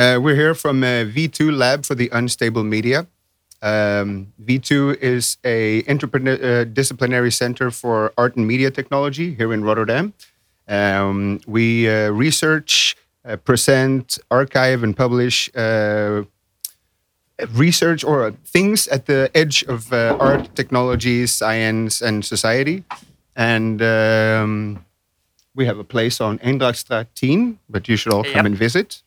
Uh, we're here from uh, V2 Lab for the Unstable Media. Um, V2 is a interdisciplinary uh, center for art and media technology here in Rotterdam. Um, we uh, research, uh, present, archive, and publish uh, research or things at the edge of art, technology, science, and society. And um, we have a place on Eendrachtsstraat 10, but you should all come and visit.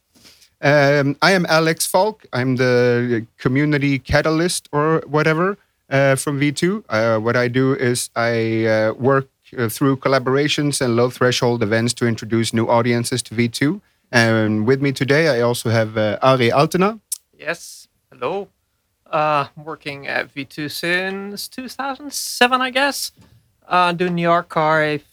Um, I am Alex Falk. I'm the community catalyst or whatever uh, from V2. Uh, what I do is I uh, work uh, through collaborations and low threshold events to introduce new audiences to V2. And with me today, I also have uh, Ari Altena. Yes, hello. Uh, working at V2 since 2007, I guess. Doing the archive,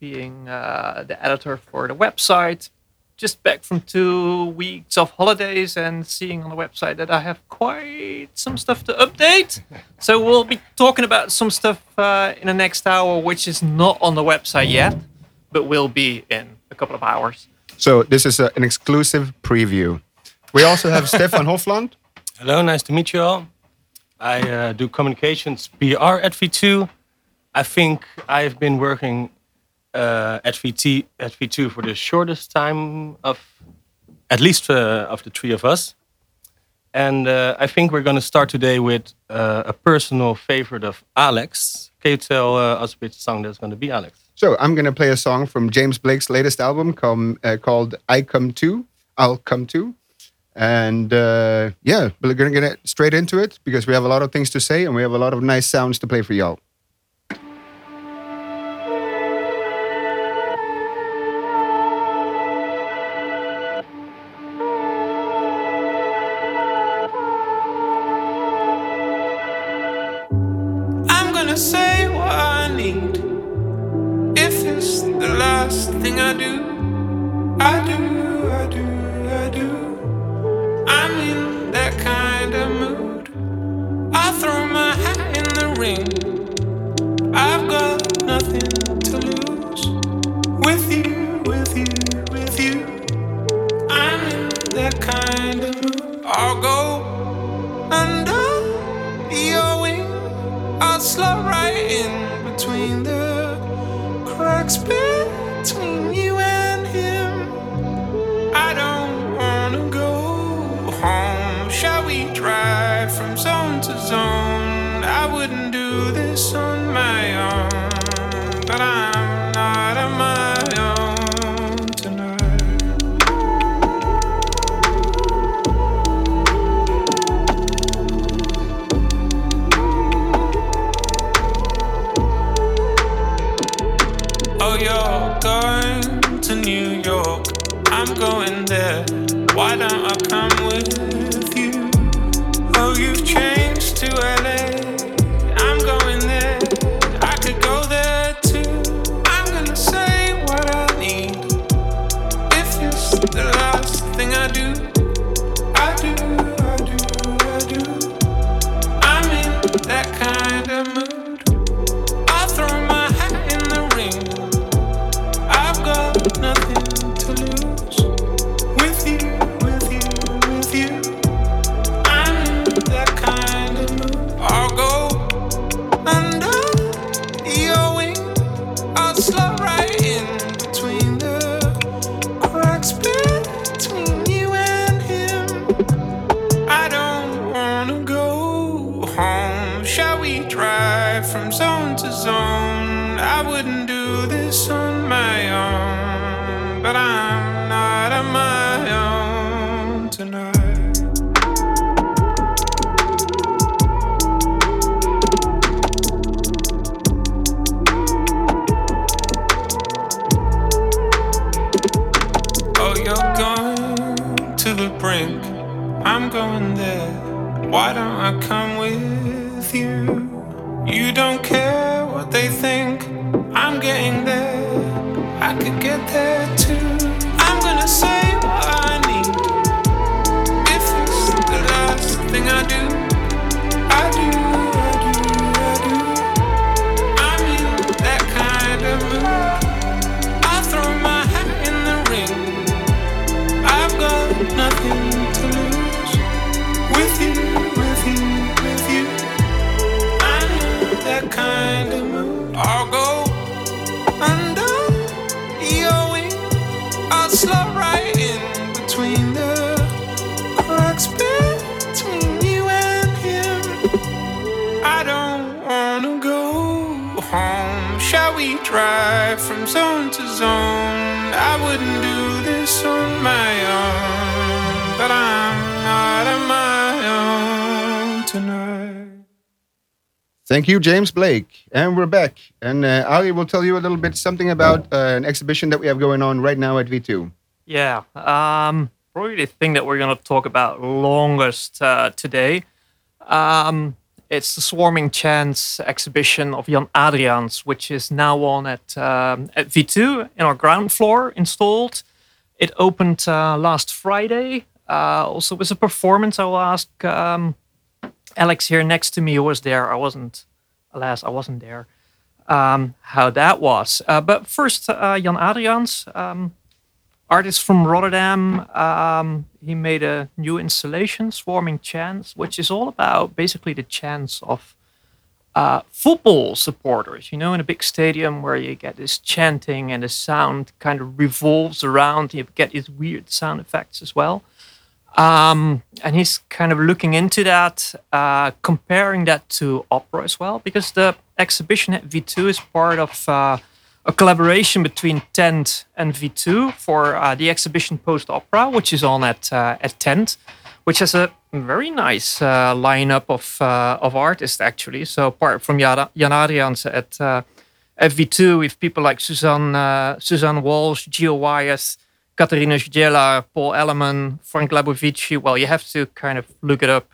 being the editor for the website, just back from two weeks of holidays and seeing on the website that I have quite some stuff to update. so we'll be talking about some stuff uh, in the next hour, which is not on the website yet, but will be in a couple of hours. So this is a, an exclusive preview. We also have Stefan Hofland. Hello, nice to meet you all. I uh, do communications PR at V2. I think I've been working uh, at VT at V2 for the shortest time of at least uh, of the three of us. And uh, I think we're going to start today with uh, a personal favorite of Alex. Can you tell uh, us which song that's going to be, Alex? So I'm going to play a song from James Blake's latest album called, uh, called "I Come To." I'll come to. And yeah, we're going to get straight into it because we have a lot of things to say and we have a lot of nice sounds to play for y'all. Thank you, James Blake. And we're back. And uh, Ali will tell you a little bit something about uh, an exhibition that we have going on right now at V2. Yeah. Um, probably the thing that we're going to talk about longest uh, today. Um, it's the Swarming Chants exhibition of Jan Adriaans, which is now on at, um, at V2 in our ground floor installed. It opened uh, last Friday. Uh, also, with a performance, I will ask um, Alex here next to me, was there. I wasn't, alas, I wasn't there. Um, how that was. Uh, but first, uh, Jan Adriaans, um, artist from Rotterdam. Um, he made a new installation, Swarming Chants, which is all about basically the chants of uh, football supporters. You know, in a big stadium where you get this chanting and the sound kind of revolves around. You get these weird sound effects as well. Um, and he's kind of looking into that, uh, comparing that to opera as well, because the exhibition at V2 is part of uh, a collaboration between Tent and V2 for uh, the exhibition Post Opera, which is on at uh, at Tent, which has a very nice uh, lineup of uh, of artists actually. So apart from Jan Adriaans at at V2, we have people like Suzanne Suzanne Walsh, Gio Wyeth. Katarina Zdjelar, Paul Elliman, Franck Leibovici. Well, you have to kind of look it up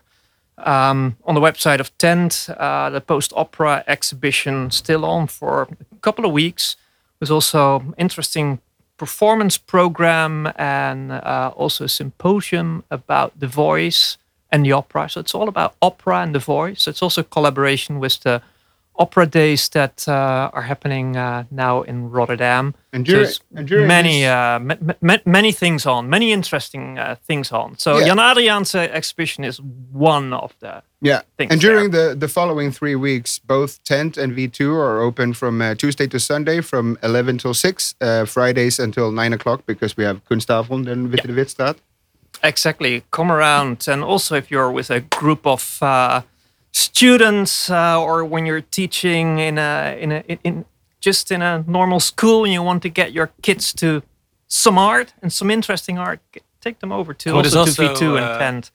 um, on the website of Tent. Uh, the post opera exhibition still on for a couple of weeks. There's also interesting performance program and uh, also a symposium about the voice and the opera. So it's all about opera and the voice. It's also collaboration with the opera days that uh, are happening uh, now in Rotterdam. And during, and during many, uh, ma- ma- many things on, many interesting uh, things on. So Yeah. Jan Adriaan's uh, exhibition is one of the. Yeah, things and during the, the following three weeks, both Tent and V2 are open from uh, Tuesday to Sunday from 11 till 6, uh, Fridays until 9 o'clock because we have Kunstavond and Witte de Witstraat. Exactly. Come around, and also if you're with a group of uh, students, uh, or when you're teaching in a in a in, just in a normal school, and you want to get your kids to some art and some interesting art, take them over to What is also, to also, V2 uh, and.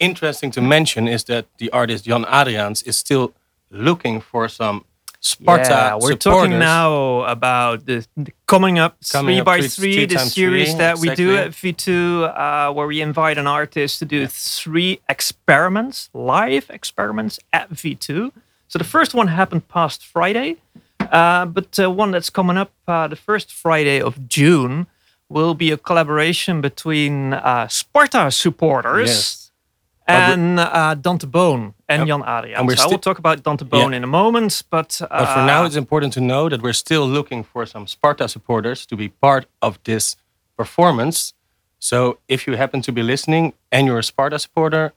Interesting to mention is that the artist Jan Adriaans is still looking for some Sparta yeah, we're talking now about the, coming up Coming three up by three- three, three the series three, that we do at V2, uh, where we invite an artist to do three experiments, live experiments at V2. So the first one happened past Friday, uh, but uh, one that's coming up uh, the first Friday of June will be a collaboration between uh, Sparta supporters Yes. And uh, Dante Boon and And- Jan Adriaan. and we're So I will talk about Dante Boon Yeah. in a moment, but, uh, But for now, it's important to know that we're still looking for some Sparta supporters to be part of this performance. So if you happen to be listening and you're a Sparta supporter,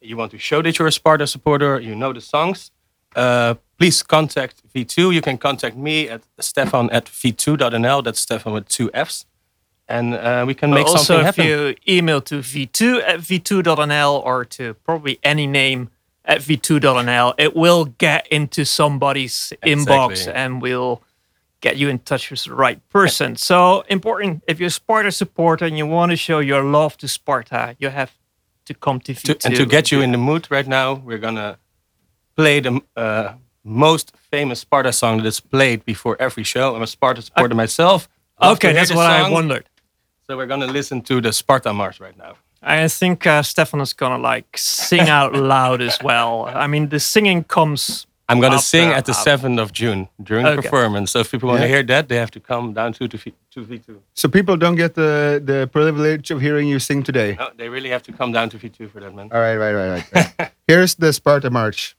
you want to show that you're a Sparta supporter, you know the songs, uh, please contact V2. You can contact me at stefan at v2.nl. That's Stefan with two F's. And uh, we can But make also, something if you email to v2 at v2.nl or to probably any name at v2.nl, it will get into somebody's inbox and we'll get you in touch with the right person. So important, if you're a Sparta supporter and you want to show your love to Sparta, you have to come to V2. to, and to get you in the mood right now, we're gonna play the uh, most famous Sparta song that is played before every show. I'm a Sparta supporter myself. Okay, that's what I wondered. So we're gonna listen to the Sparta March right now. I think uh, Stefan is gonna like sing out loud as well. I mean, the singing comes. I'm gonna After- sing at the 7th of June during the performance. So if people want to Yeah. hear that, they have to come down to, to, V- to V2. So people don't get the, the privilege of hearing you sing today. No, they really have to come down to V2 for that, man. All right, right, right, right. right. Here's the Sparta March.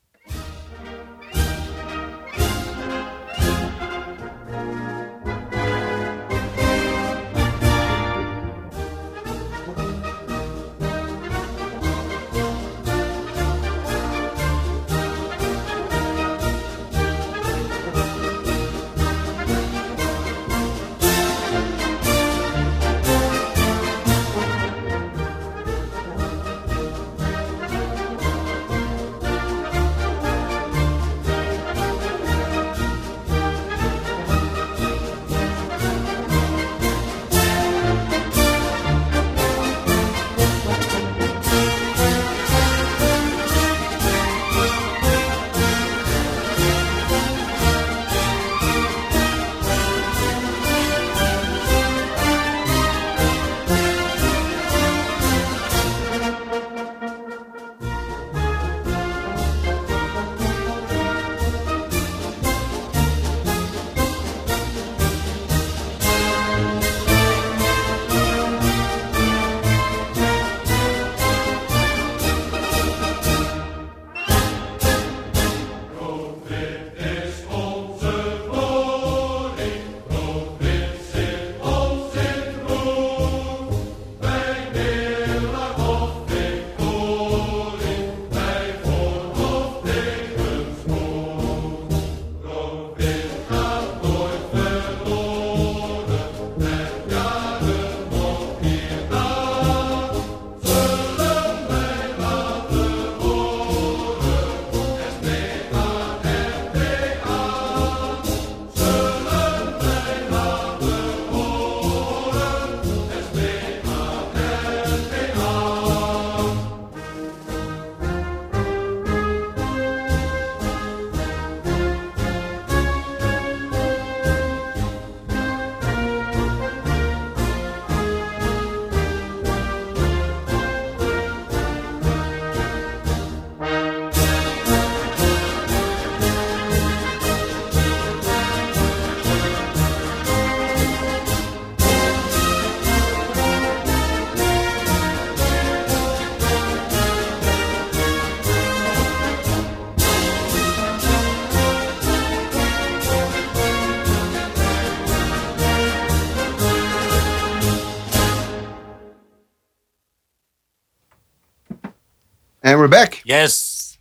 We're back. Yes.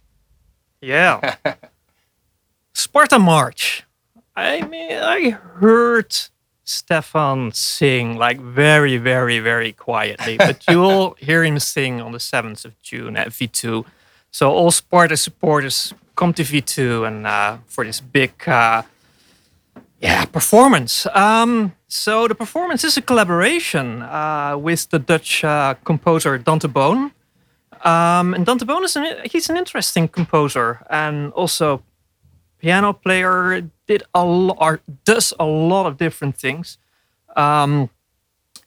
Yeah. Sparta March. I mean, I heard Stefan sing like very, very, very quietly, but you'll hear him sing on the 7th of June at V2. So all Sparta supporters come to V2 and uh, for this big, uh, yeah, performance. Um, so the performance is a collaboration uh, with the Dutch uh, composer Dante Boon. Um, and Dante an, he's an interesting composer and also piano player. Did a lot, does a lot of different things. Um,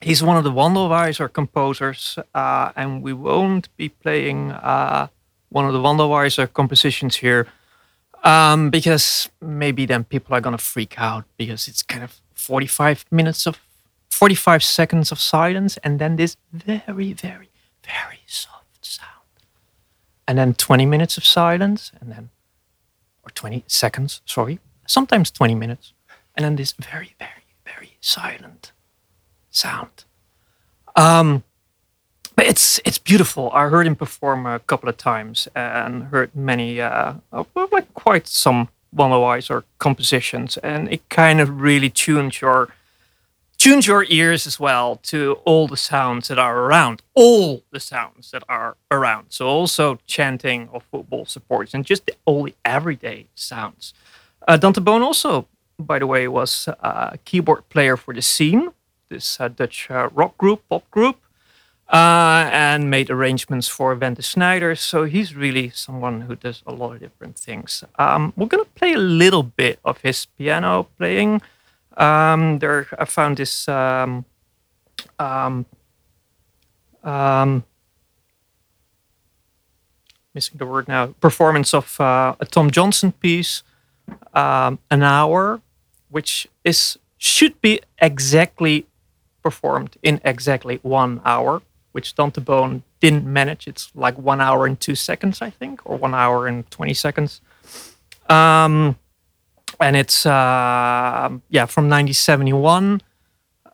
he's one of the Wandelweiser composers, uh, and we won't be playing uh, one of the Wandelweiser compositions here um, because maybe then people are gonna freak out because it's kind of 45 minutes of 45 seconds of silence and then this very, very, very and then 20 minutes of silence, and then or 20 seconds, sorry, sometimes 20 minutes, and then this very, very, very silent sound. Um, but it's it's beautiful. I heard him perform a couple of times and heard many, uh, well, like quite some Wandelweiser compositions, and it kind of really tunes your tunes your ears as well to all the sounds that are around, all the sounds that are around. So also chanting of football supporters and just the, all the everyday sounds. Uh, Dante Boon also, by the way, was a keyboard player for the Scene, this uh, Dutch uh, rock group, pop group, uh, and made arrangements for Wende Snijders. So he's really someone who does a lot of different things. Um, we're gonna play a little bit of his piano playing. Um, there, I found this um, um, um, missing the word now. Performance of uh, a Tom Johnson piece, um, an hour, which is should be exactly performed in exactly one hour, which Dante Boon didn't manage. It's like one hour and two seconds, I think, or one hour and twenty seconds. Um, and it's uh, yeah from 1971.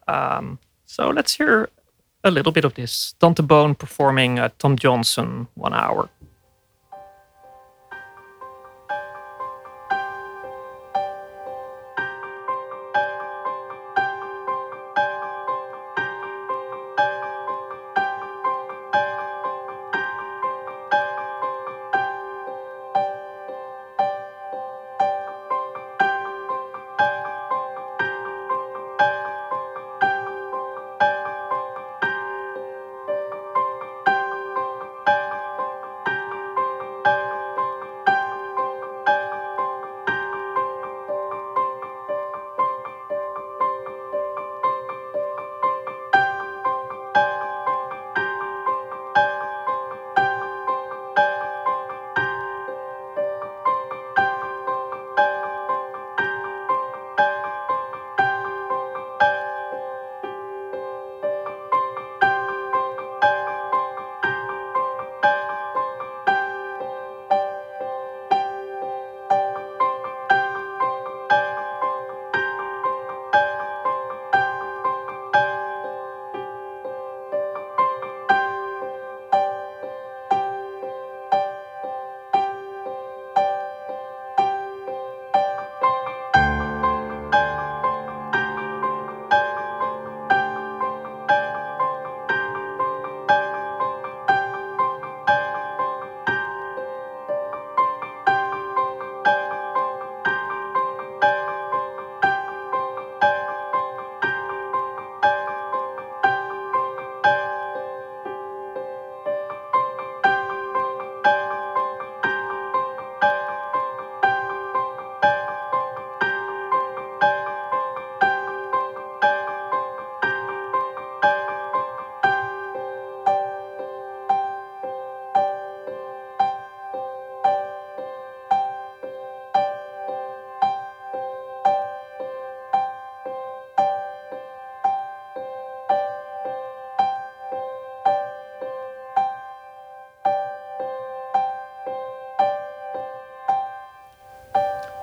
Um, so let's hear a little bit of this. Dante Boon performing uh, Tom Johnson one hour.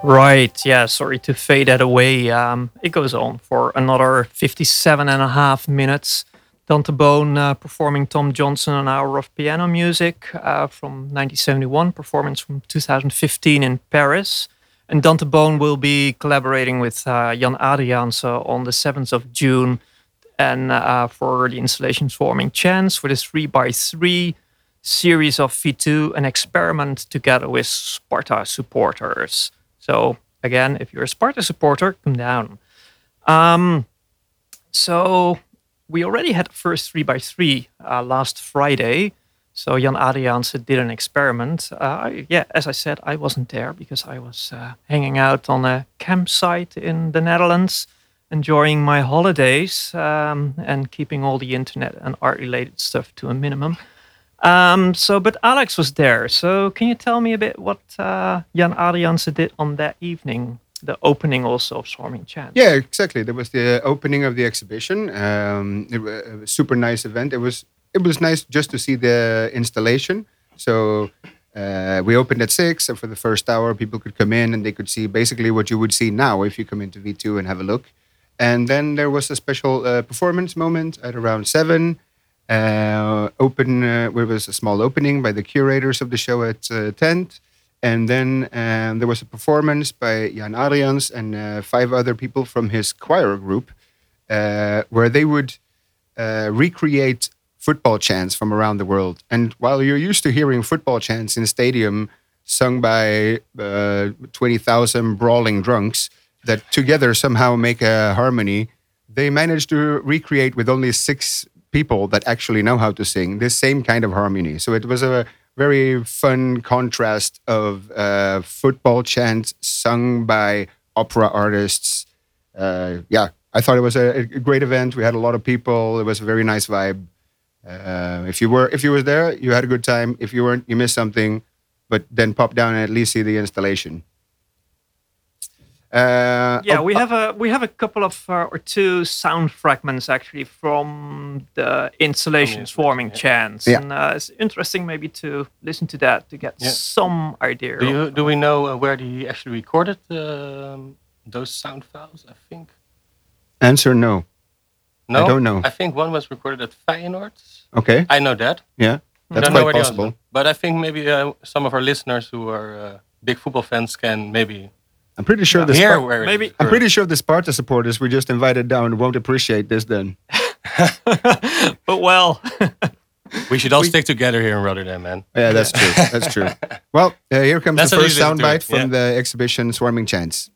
Right. Yeah. Sorry to fade that away. Um, it goes on for another 57 and a half minutes. Dante Boon uh, performing Tom Johnson an hour of piano music uh, from 1971, performance from 2015 in Paris. And Dante Boon will be collaborating with uh, Jan Adriaanse on the 7th of June and uh, for the installation Swarming Chants for the 3x3 series of V2, an experiment together with Sparta supporters. So, again, if you're a Sparta supporter, come down. Um, so, we already had first 3x3 uh, last Friday. So Jan Adriaanse did an experiment. Uh, yeah, as I said, I wasn't there because I was uh, hanging out on a campsite in the Netherlands, enjoying my holidays um, and keeping all the internet and art-related stuff to a minimum. Um, so, but Alex was there. So, can you tell me a bit what uh, Jan Adriaanse did on that evening? The opening also of Swarming Chants. Yeah, exactly. There was the opening of the exhibition. Um, it was a super nice event. It was it was nice just to see the installation. So uh, we opened at six, and for the first hour, people could come in and they could see basically what you would see now if you come into V2 and have a look. And then there was a special uh, performance moment at around seven. Uh, open, uh, there was a small opening by the curators of the show at uh, 10. And then um, there was a performance by Jan Adriaanse and uh, five other people from his choir group, uh, where they would uh, recreate football chants from around the world. And while you're used to hearing football chants in a stadium sung by uh, 20,000 brawling drunks that together somehow make a harmony, they managed to recreate with only six people that actually know how to sing this same kind of harmony. So it was a very fun contrast of uh, football chants sung by opera artists. Uh, yeah, I thought it was a, a, great event. We had a lot of people. It was a very nice vibe. Uh, if you were if you were there, you had a good time. If you weren't, you missed something. But then pop down and at least see the installation. Uh, yeah, oh, we have a we have a couple of uh, or two sound fragments actually from the installation swarming yeah. chants, yeah. and uh, it's interesting maybe to listen to that to get yeah. some idea. Do you, do we know uh, where he actually recorded um, those sound files? I think. Answer no. No, I don't know. I think one was recorded at Feyenoord. Okay. I know that. Yeah, that's quite possible. But I think maybe uh, some of our listeners who are uh, big football fans can maybe I'm pretty sure yeah. the Here, Spar- maybe I'm pretty sure the Sparta supporters we just invited down won't appreciate this then. but well, we should all we, stick together here in Rotterdam, man. Yeah, that's true. That's true. Well, uh, here comes that's the first soundbite from yeah. the exhibition Swarming Chants.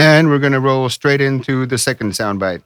And we're going to roll straight into the second soundbite.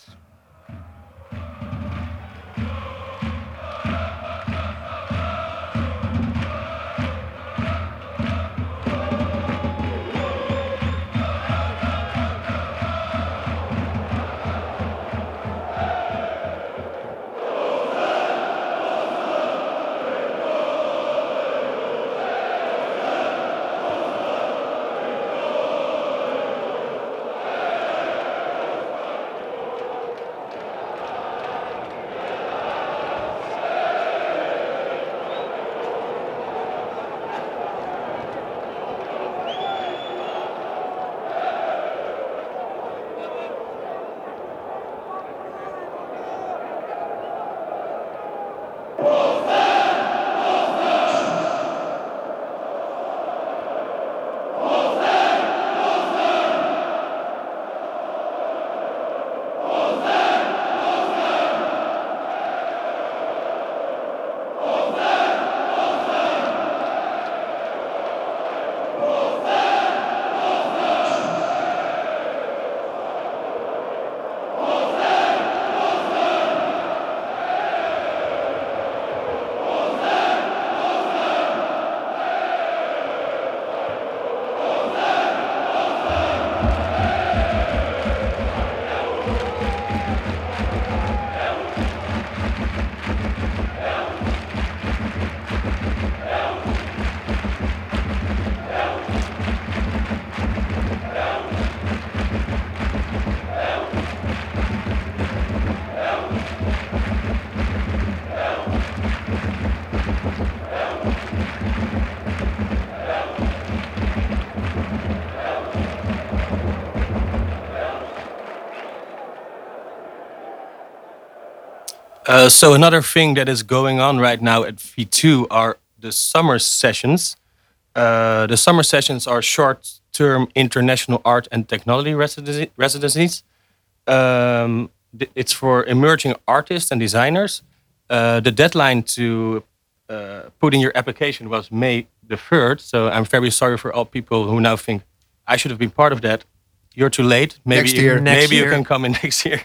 Uh, so another thing that is going on right now at V2 are the summer sessions. Uh, the summer sessions are short-term international art and technology residency, residencies. Um, th- it's for emerging artists and designers. Uh, the deadline to uh, put in your application was May the 3rd. So I'm very sorry for all people who now think I should have been part of that. You're too late. Maybe Next you- year. maybe Next you can come in next year.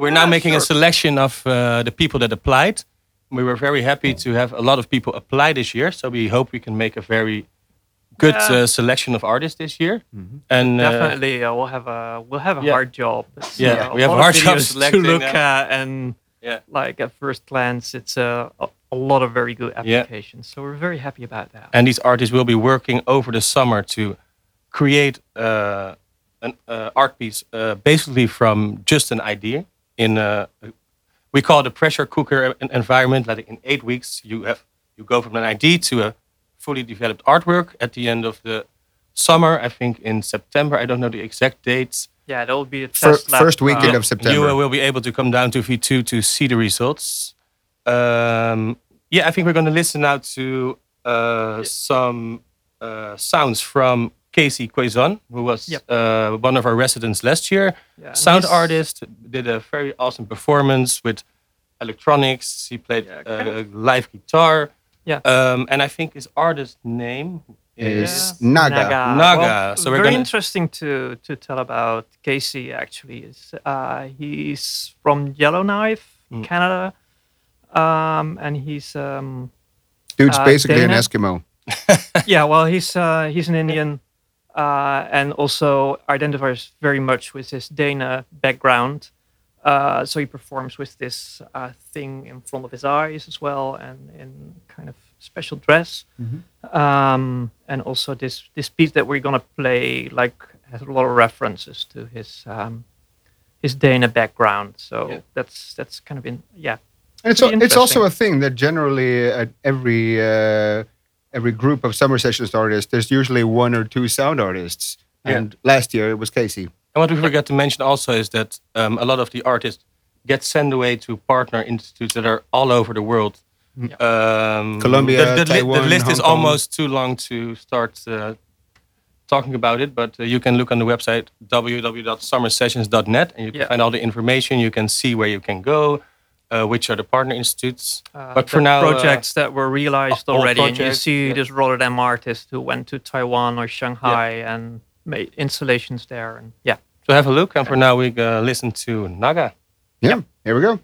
We're now Yeah, making a selection of uh, the people that applied. We were very happy to have a lot of people apply this year. So we hope we can make a very good Yeah. uh, selection of artists this year. And uh, Definitely, uh, we'll have a we'll have a yeah. hard job. It's, Yeah, we a have lot hard of job videos to selecting look them. at, and Yeah. like at first glance, it's a, a, a lot of very good applications. So we're very happy about that. and these artists will be working over the summer to create uh, an uh, art piece uh, basically from just an idea in a, we call it a pressure cooker environment like in eight weeks you have you go from an idea to a fully developed artwork. At the end of the summer i think in september i don't know the exact dates. Yeah, that will be the Fir- test lab, first weekend uh, of September. you uh, will be able to come down to V2 to see the results. Um, yeah, I think we're going to listen now to uh, some uh, sounds from Casey Koyczan, who was Yep. uh, one of our residents last year. Yeah, Sound he's- artist, did a very awesome performance with electronics. He played Yeah, uh, live guitar. Yeah. Um, and I think his artist name is Is Naga. Naga. Well, So we're very gonna- interesting to to tell about Casey. Actually, is uh, he's from Yellowknife, Mm. Canada, um, and he's um, Dude's Uh, basically Dene? an Eskimo. yeah, well, he's uh, he's an Indian, uh, and also identifies very much with his Dene background. Uh, so he performs with this uh, thing in front of his eyes as well, and in kind of special dress. Um, and also this this piece that we're gonna play like has a lot of references to his um, his Dene background. So Yeah. that's that's kind of in yeah And it's, al- it's also a thing that generally at every uh, every group of summer sessions artists, there's usually one or two sound artists. Yeah. And last year it was Casey. And what we forgot to mention also is that um, a lot of the artists get sent away to partner institutes that are all over the world. Um, Colombia, the, the, li- the Taiwan, list is Kong. almost too long to start uh, talking about it, but uh, you can look on the website www.summersessions.net and you can Yeah. find all the information. You can see where you can go, uh, which are the partner institutes. Uh, But for now, uh, projects that were realized all already, and you see yeah. this Rotterdam artist who went to Taiwan or Shanghai and made installations there, and yeah, So have a look. And for now, we uh, listen to Naga. Yeah, here we go.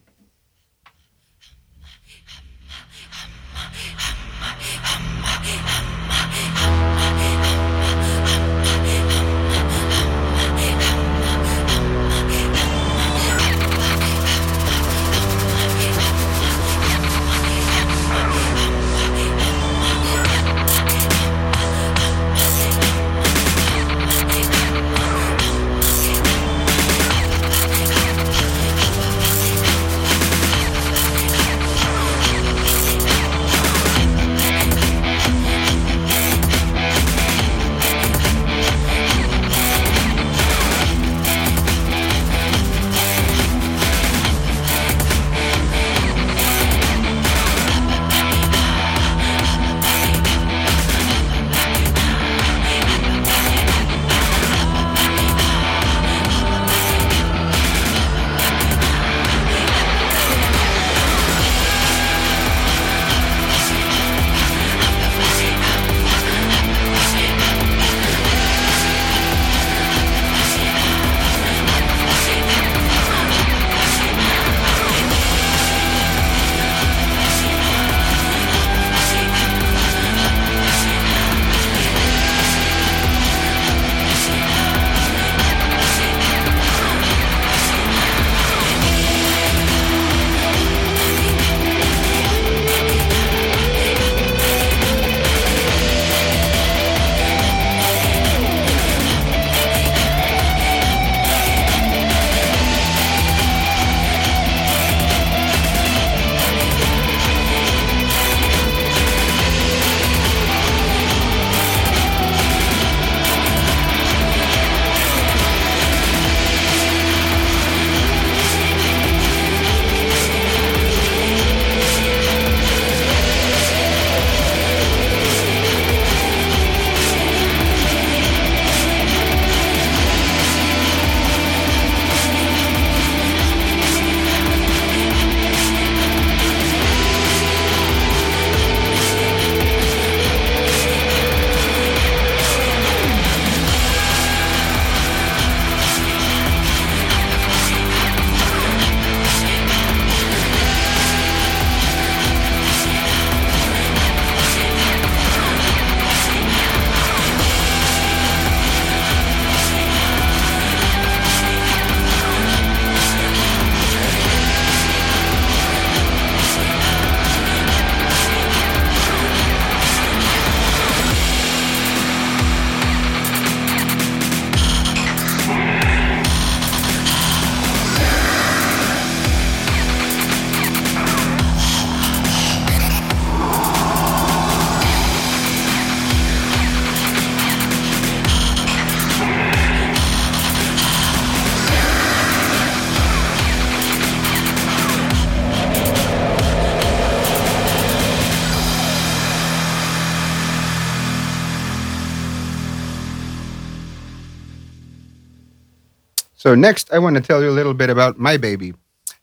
So next, I want to tell you a little bit about my baby,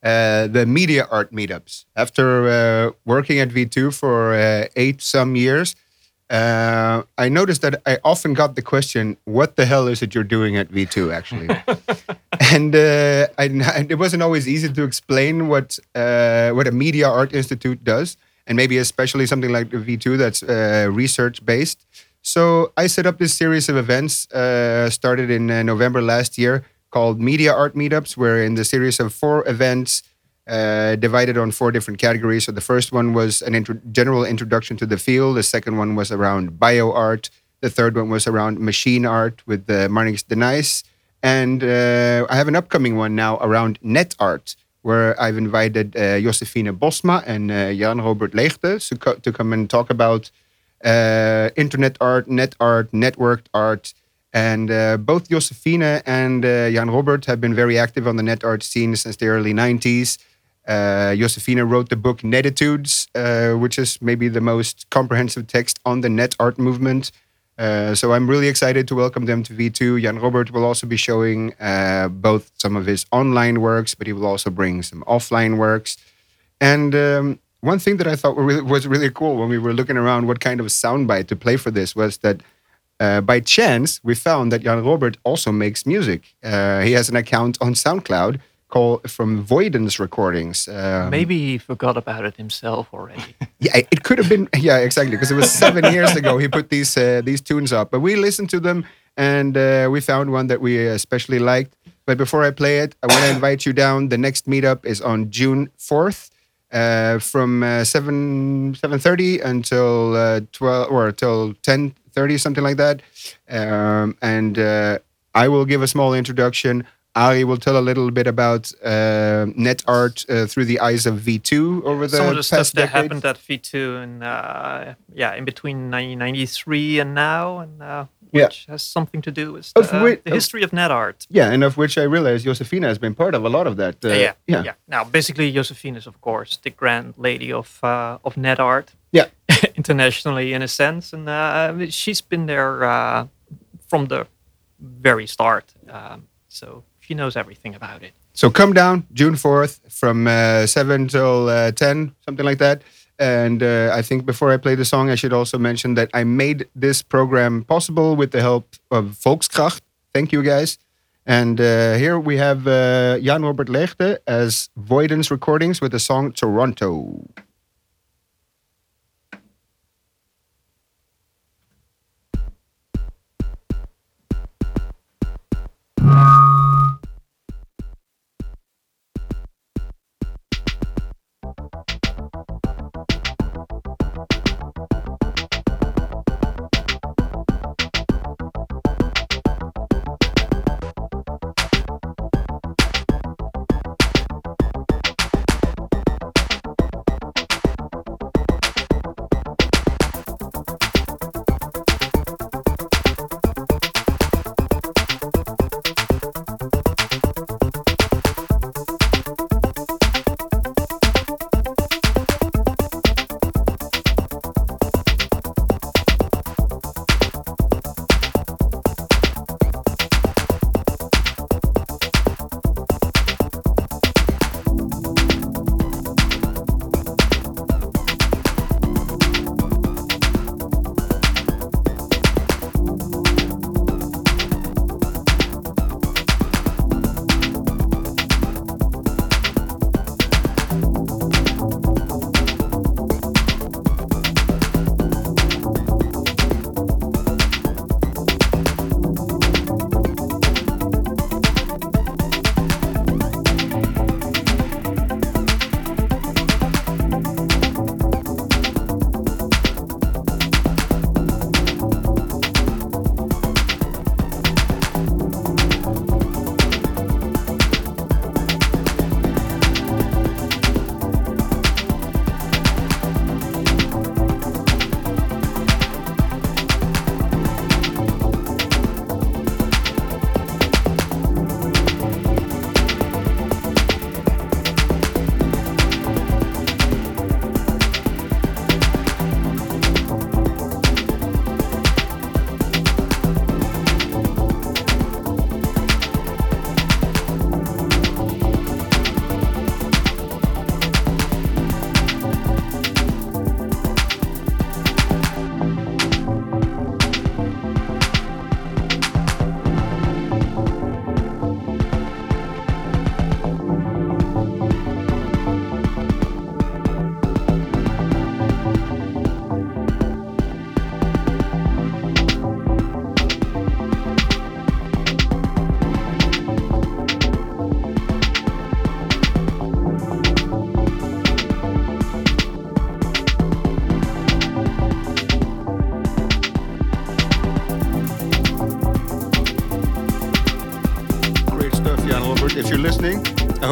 uh, the media art meetups. After uh, working at V2 for uh, eight some years, uh, I noticed that I often got the question, "What the hell is it you're doing at V2?" Actually, and uh, I, it wasn't always easy to explain what uh, what a media art institute does, and maybe especially something like the V2 that's uh, research based. So I set up this series of events, uh, started in uh, November last year, called Media Art Meetups, where in the series of four events uh, divided on four different categories. So the first one was an intro- general introduction to the field. The second one was around bio art. The third one was around machine art with uh, Marnix And uh, I have an upcoming one now around net art, where I've invited uh, Bosma and uh, Jan Robert Leegte to, co- to come and talk about uh, internet art, net art, networked art. And uh, both Josephine and uh, Jan Robert have been very active on the net art scene since the early 90s. Uh, Josefina wrote the book Nettitudes, uh, which is maybe the most comprehensive text on the net art movement. Uh, so I'm really excited to welcome them to V2. Jan Robert will also be showing uh, both some of his online works, but he will also bring some offline works. And um, one thing that I thought was really cool when we were looking around what kind of soundbite to play for this was that uh, by chance we found that Jan Robert also makes music. Uh, he has an account on SoundCloud called from Voidens Recordings. Um, Maybe he forgot about it himself already. yeah, it could have been. Yeah, exactly. Because it was seven years ago he put these uh, these tunes up, but we listened to them and uh, we found one that we especially liked. But before I play it, I want to invite you down. The next meetup is on June fourth, uh, from uh, seven seven thirty until uh, twelve or till ten thirty, something like that. Um, and uh, I will give a small introduction. Ali will tell a little bit about uh, net art uh, through the eyes of V2 over the Some of the stuff that happened at V2 and uh, yeah, in between 1993 and now, and uh, Yeah. which has something to do with uh, which- the history of net art. Yeah, and of which I realize Josefina has been part of a lot of that. Uh, yeah, yeah, yeah. Now, basically, Josephine is, of course, the grand lady of uh, of net art. Yeah. internationally, in a sense, and uh, she's been there uh, from the very start. Um, so she knows everything about it. So come down June 4th from uh, 7 till uh, 10, something like that. And uh, I think before I play the song, I should also mention that I made this program possible with the help of Volkskracht. Thank you guys. And uh, here we have uh, Jan Robert Leegte as Voidens Recordings with the song Toronto.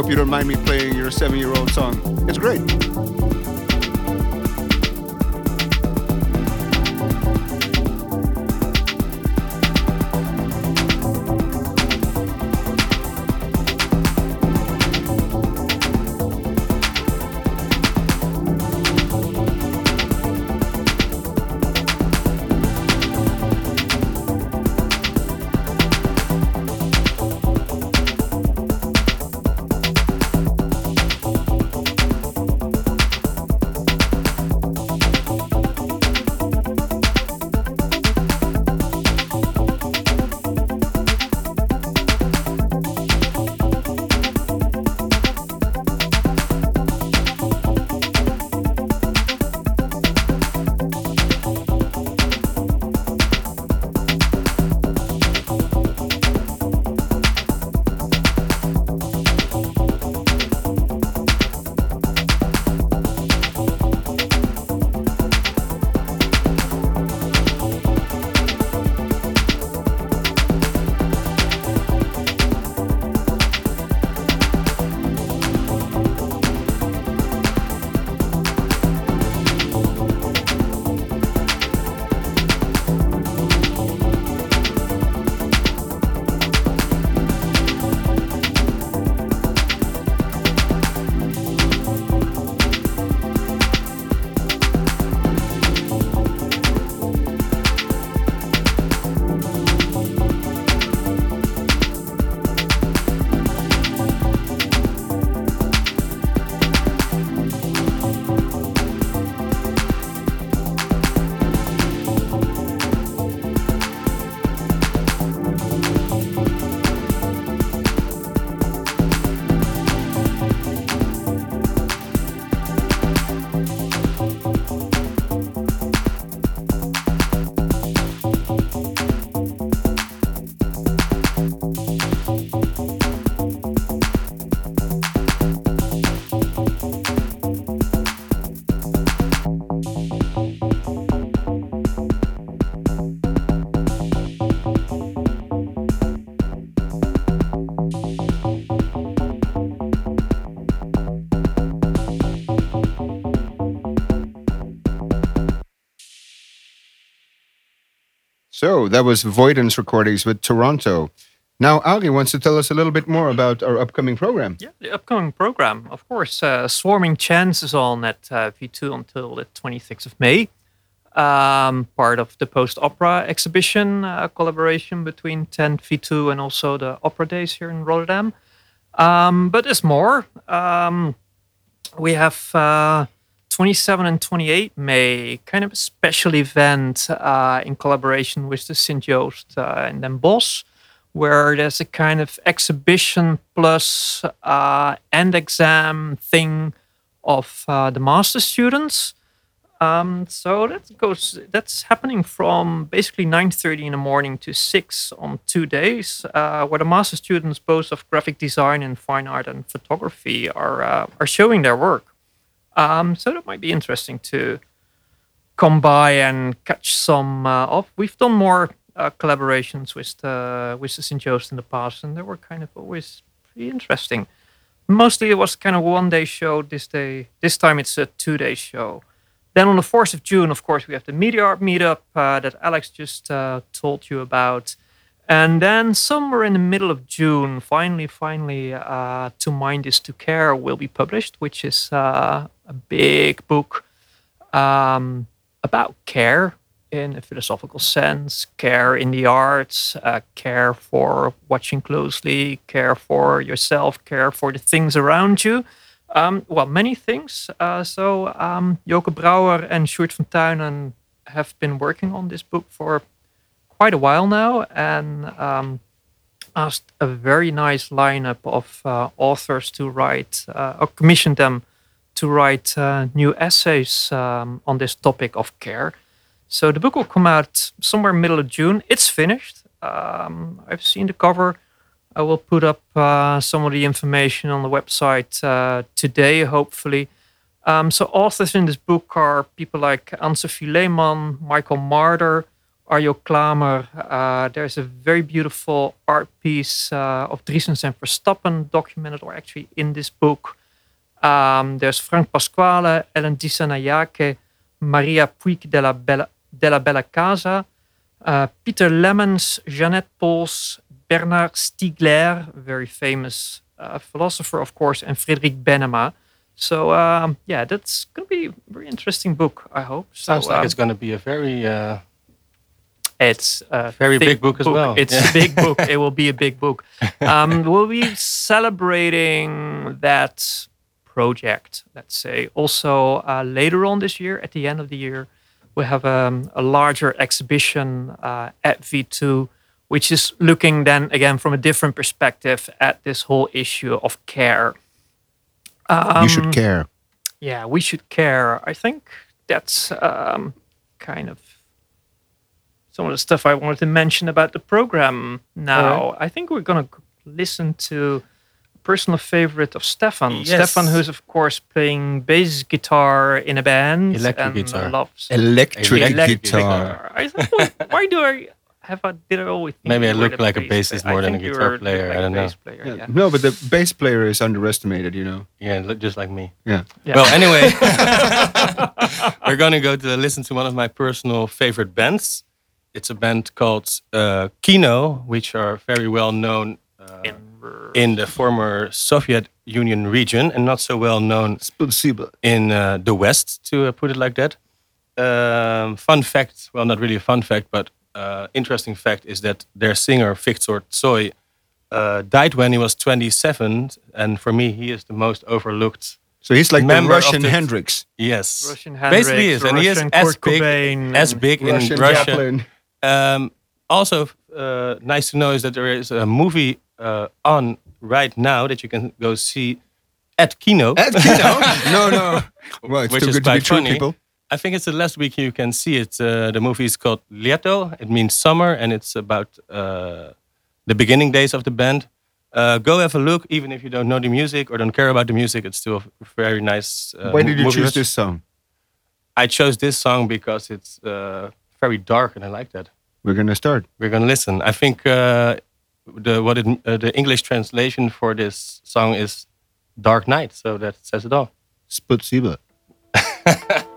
Hope you don't mind me playing your seven year old song. It's great. So that was Voidance recordings with Toronto. Now, Ari wants to tell us a little bit more about our upcoming program. Yeah, the upcoming program, of course, uh, Swarming Chants is on at uh, V2 until the 26th of May. Um, part of the Post Opera exhibition uh, collaboration between Tent V2 and also the Opera Days here in Rotterdam. Um, but there's more. Um, we have uh, 27 and 28 May, kind of a special event uh, in collaboration with the St. Joost uh, and Den Bosch, where there's a kind of exhibition plus uh, end exam thing of uh, the master students. Um, so that goes. That's happening from basically 9:30 in the morning to six on two days, uh, where the master students, both of graphic design and fine art and photography, are uh, are showing their work. Um, so that might be interesting to come by and catch some uh, of. We've done more uh, collaborations with the, with the St. Joost in the past, and they were kind of always pretty interesting. Mostly it was kind of one day show. This day, this time it's a two day show. Then on the 4th of June, of course, we have the Media Art meetup uh, that Alex just uh, told you about. And then somewhere in the middle of June, finally, finally, uh, To Mind is to Care will be published, which is uh, a big book um, about care in a philosophical sense, care in the arts, uh, care for watching closely, care for yourself, care for the things around you. Um, well, many things. Uh, so um, Joke Brouwer and Sjoerd van Tuinen have been working on this book for quite a while now and um, asked a very nice lineup of uh, authors to write uh, or commissioned them to write uh, new essays um, on this topic of care. So the book will come out somewhere middle of June. It's finished. Um, I've seen the cover. I will put up uh, some of the information on the website uh, today, hopefully. Um, so authors in this book are people like Anne-Sophie Lehmann, Michael Marder, Arjo Klamer. Uh, there's a very beautiful art piece uh, of Driessens and Verstappen documented, or actually in this book. Um, there's Frank Pasquale, Ellen Dissanayake, Maria Puig de la Bella, della Bella Casa, uh, Peter Lemmens, Jeanette Pols, Bernard Stiegler, very famous uh, philosopher, of course, and Frederick Benema. So um, yeah, that's going to be a very interesting book. I hope. Sounds so, like um, it's going to be a very uh, it's a Very big book as well. It's Yeah. a big book. It will be a big book. Um, we'll be celebrating that project. Let's say also uh, later on this year, at the end of the year, we have um, a larger exhibition uh, at V2, which is looking then again from a different perspective at this whole issue of care. you should care. Yeah, we should care. I think that's um, kind of some of the stuff I wanted to mention about the program now. I think we're going to listen to a personal favorite of Stefan. Yes. Stefan, who's, of course, playing bass guitar in a band. Electric and guitar. Loves Electric, Electric guitar. I thought, why- why do I have I did I always think Maybe I look like a bassist player? more than a guitar player, like I a don't know. player, Yeah. yeah. No, but the bass player is underestimated, you know. yeah, look just like me. Yeah. Yeah. Well, anyway, we're going to go to listen to one of my personal favorite bands. It's a band called uh, Kino, which are very well known uh, In- in the former Soviet Union region and not so well known in uh, the West, to uh, put it like that. Um, fun fact, well, not really a fun fact, but uh, interesting fact is that their singer, Victor Tsoi, uh, died when he was 27. And for me, he is the most overlooked. So he's like the Member of Russian the- Hendrix. Yes. Russian Basically, Hendrix, is. And he is Russian as Kurt big, Cobain. as big Russian in Russia. Chaplin. Um, also, uh, nice to know is that there is a movie uh, on right now that you can go see at Kino. At Kino? no, no. Well, it's Which too is good to be true, funny. people. I think it's the last week you can see it. Uh, the movie is called Leto. It means summer, and it's about uh, the beginning days of the band. Uh, go have a look, even if you don't know the music or don't care about the music. It's still a very nice. Uh, Why did you choose this song? I chose this song because it's uh, very dark, and I like that. We're gonna start. We're gonna listen. I think uh, the what it, uh, the English translation for this song is "Dark Night," so that says it all. Spasiba.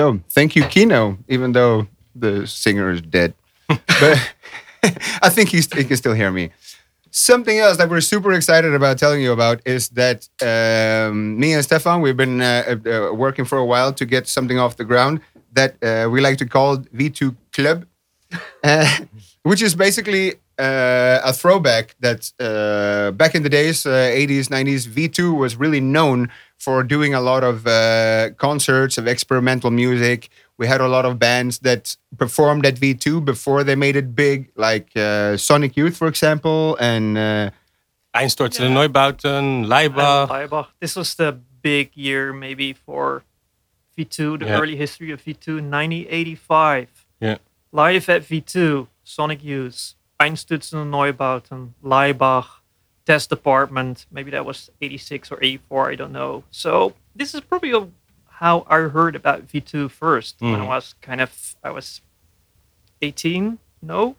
So thank you, Kino, even though the singer is dead. but I think he's, he can still hear me. Something else that we're super excited about telling you about is that um, me and Stefan, we've been uh, uh, working for a while to get something off the ground that uh, we like to call V2 Club, uh, which is basically uh, a throwback that uh, back in the days, 80s, 90s, V2 was really known for doing a lot of concerts of experimental music we had a lot of bands that performed at V2 before they made it big, like uh, Sonic Youth, for example, and uh, Einstürzende yeah. Neubauten, Laibach. Laibach. This was the big year, maybe for V2, the yeah. early history of V2, 1985. Yeah. Live at V2, Sonic Youth, Einstürzende Neubauten, Laibach, Test Department. Maybe that was 86 or 84, I don't know. So this is probably a how I heard about V2 first mm. when I mm. was kind of I was 18, no,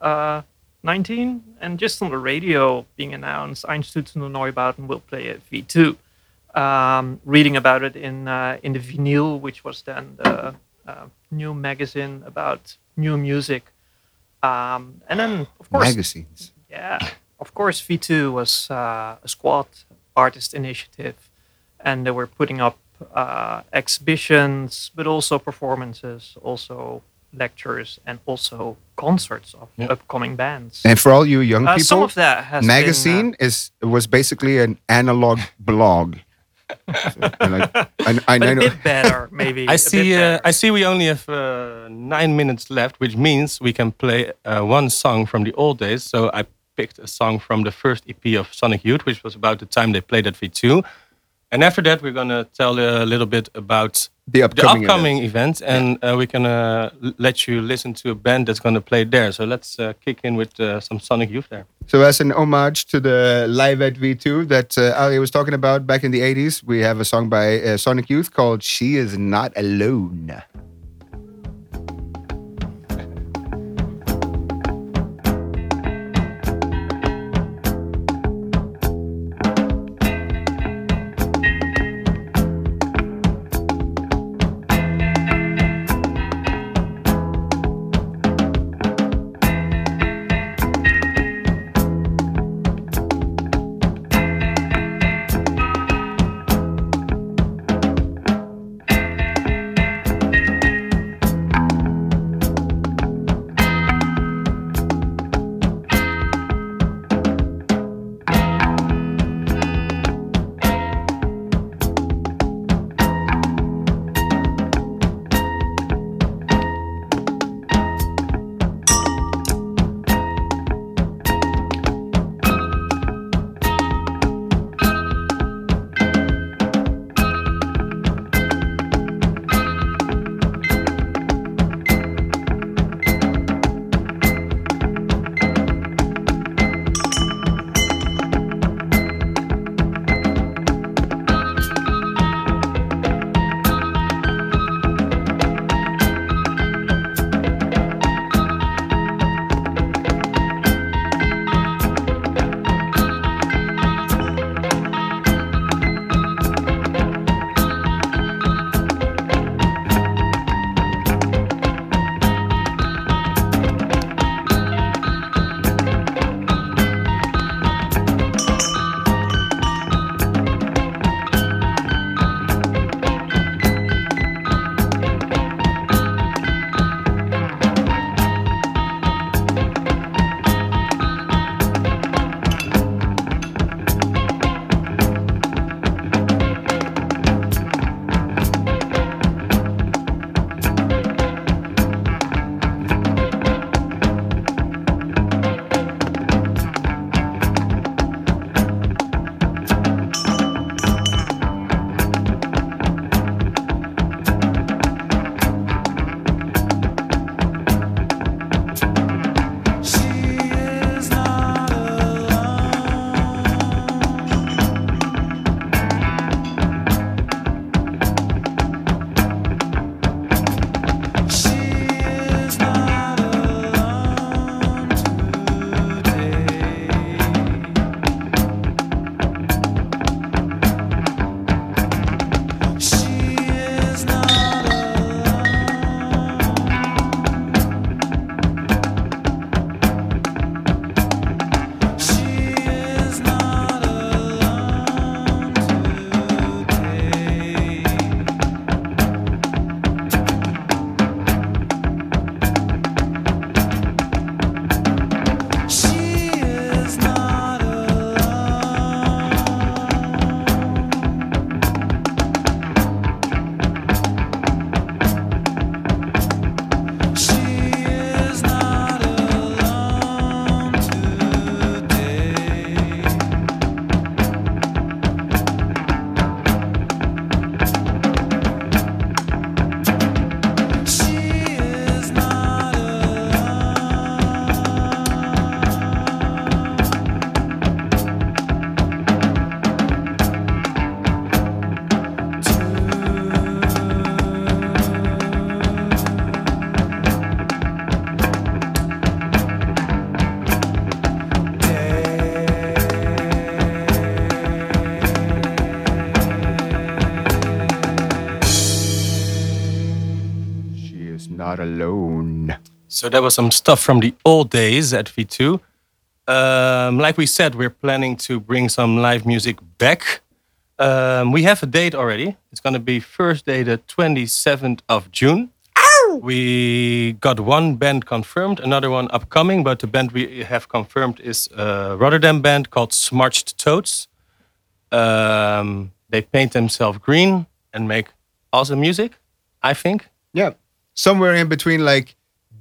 uh, 19, and just on the radio being announced, Einstürzende Neubauten will play at V2. Um, reading about it in uh, in the Vinyl, which was then the uh, new magazine about new music, um, and then of course magazines. Yeah, of course, V2 was uh, a squad artist initiative, and they were putting up uh, exhibitions, but also performances, also lectures, and also concerts of yeah. upcoming bands. And for all you young uh, people, some of that has magazine been, uh, is was basically an analog blog. so, I, I, I know. a bit better, maybe. I see. Uh, I see. We only have uh, nine minutes left, which means we can play uh, one song from the old days. So I picked a song from the first EP of Sonic Youth, which was about the time they played at V2. And after that, we're going to tell a little bit about the upcoming, the upcoming event, and yeah. uh, we can uh, let you listen to a band that's going to play there. So let's uh, kick in with uh, some Sonic Youth there. So, as an homage to the live at V2 that uh, Ali was talking about back in the 80s, we have a song by uh, Sonic Youth called She Is Not Alone. So that was some stuff from the old days at V2. Um, like we said, we're planning to bring some live music back. Um, we have a date already. It's going to be Thursday, the 27th of June. We got one band confirmed, another one upcoming, but the band we have confirmed is a Rotterdam band called Smudge Toads. Um, they paint themselves green and make awesome music, I think. Yeah, somewhere in between like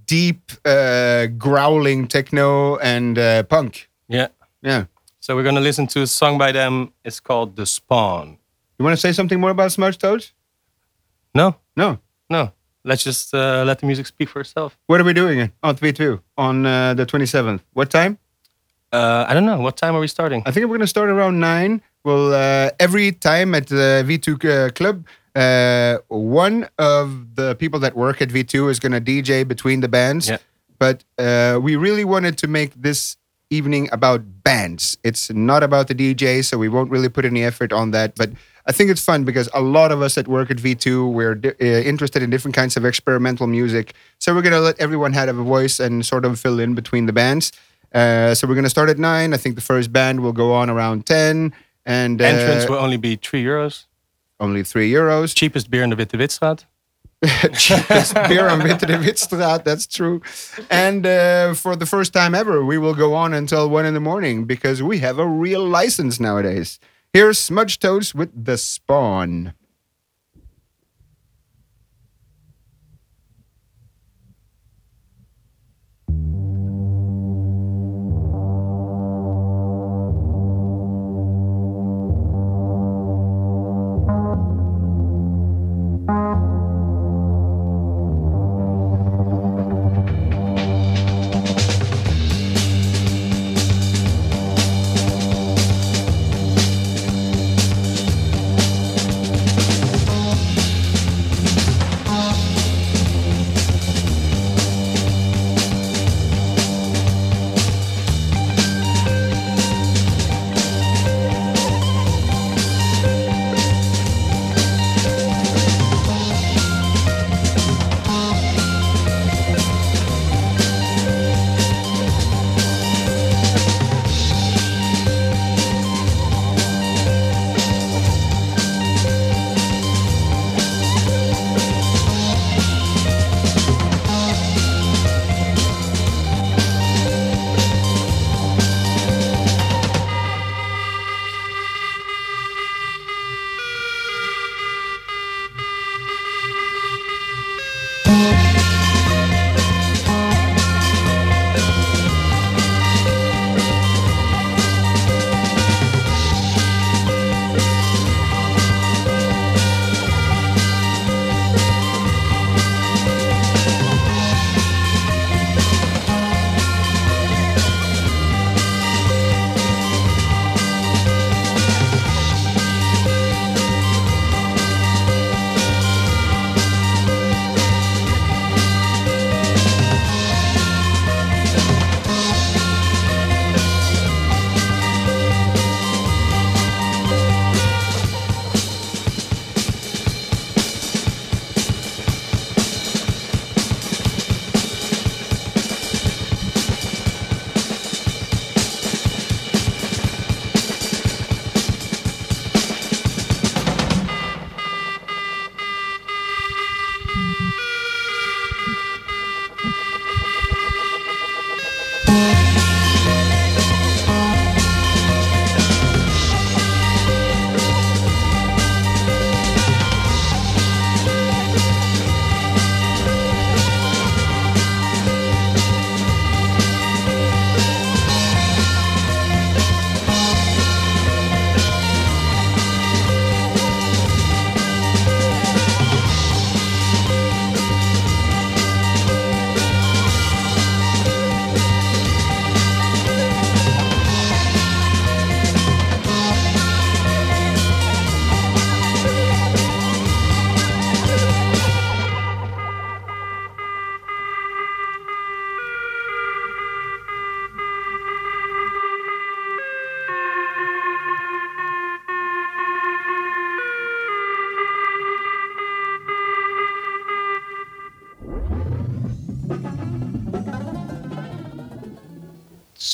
deep uh, growling techno and uh, punk. Yeah. Yeah. So we're gonna listen to a song by them. It's called The Spawn. You want to say something more about Smudge Toads? No, No. no. Let's just uh, let the music speak for itself. What are we doing on V2 on uh, the 27th? What time? Uh, I don't know. What time are we starting? I think we're going to start around 9. Well, uh, every time at the V2 uh, club, uh, one of the people that work at V2 is going to DJ between the bands. Yeah. But uh, we really wanted to make this evening about bands. It's not about the DJ, so we won't really put any effort on that. But I think it's fun because a lot of us that work at V2 we're di- uh, interested in different kinds of experimental music. So we're gonna let everyone have a voice and sort of fill in between the bands. Uh, so we're gonna start at nine. I think the first band will go on around ten, and uh, Entrance will only be three euros. Only three euros. Cheapest beer in the Witte Witstraat. cheapest beer on Witte de Witstraat. That's true. And uh, for the first time ever, we will go on until one in the morning because we have a real license nowadays. Here's Smudge Toads with The Spawn.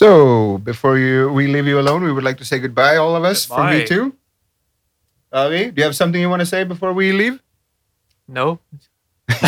So before you we leave you alone, we would like to say goodbye, all of us Goodbye. from V2. Avi, do you have something you want to say before we leave? No.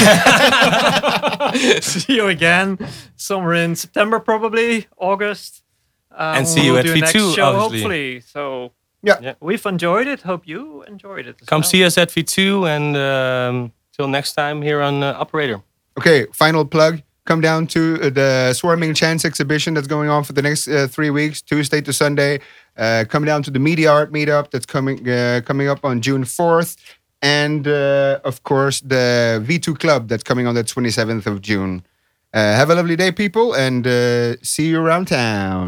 see you again somewhere in September, probably August. Um, And see you we'll at do a next V2, show, obviously. hopefully. So Yeah. Yeah. we've enjoyed it. Hope you enjoyed it. As Come well. see us at V2 and um, till next time here on uh, Operator. Okay, final plug. Come down to uh, the Swarming Chants exhibition that's going on for the next uh, three weeks, Tuesday to Sunday. Uh, come down to the Media Art Meetup that's coming uh, coming up on June 4th. And uh, of course, the V2 Club that's coming on the 27th of June. Uh, have a lovely day, people, and see you around town.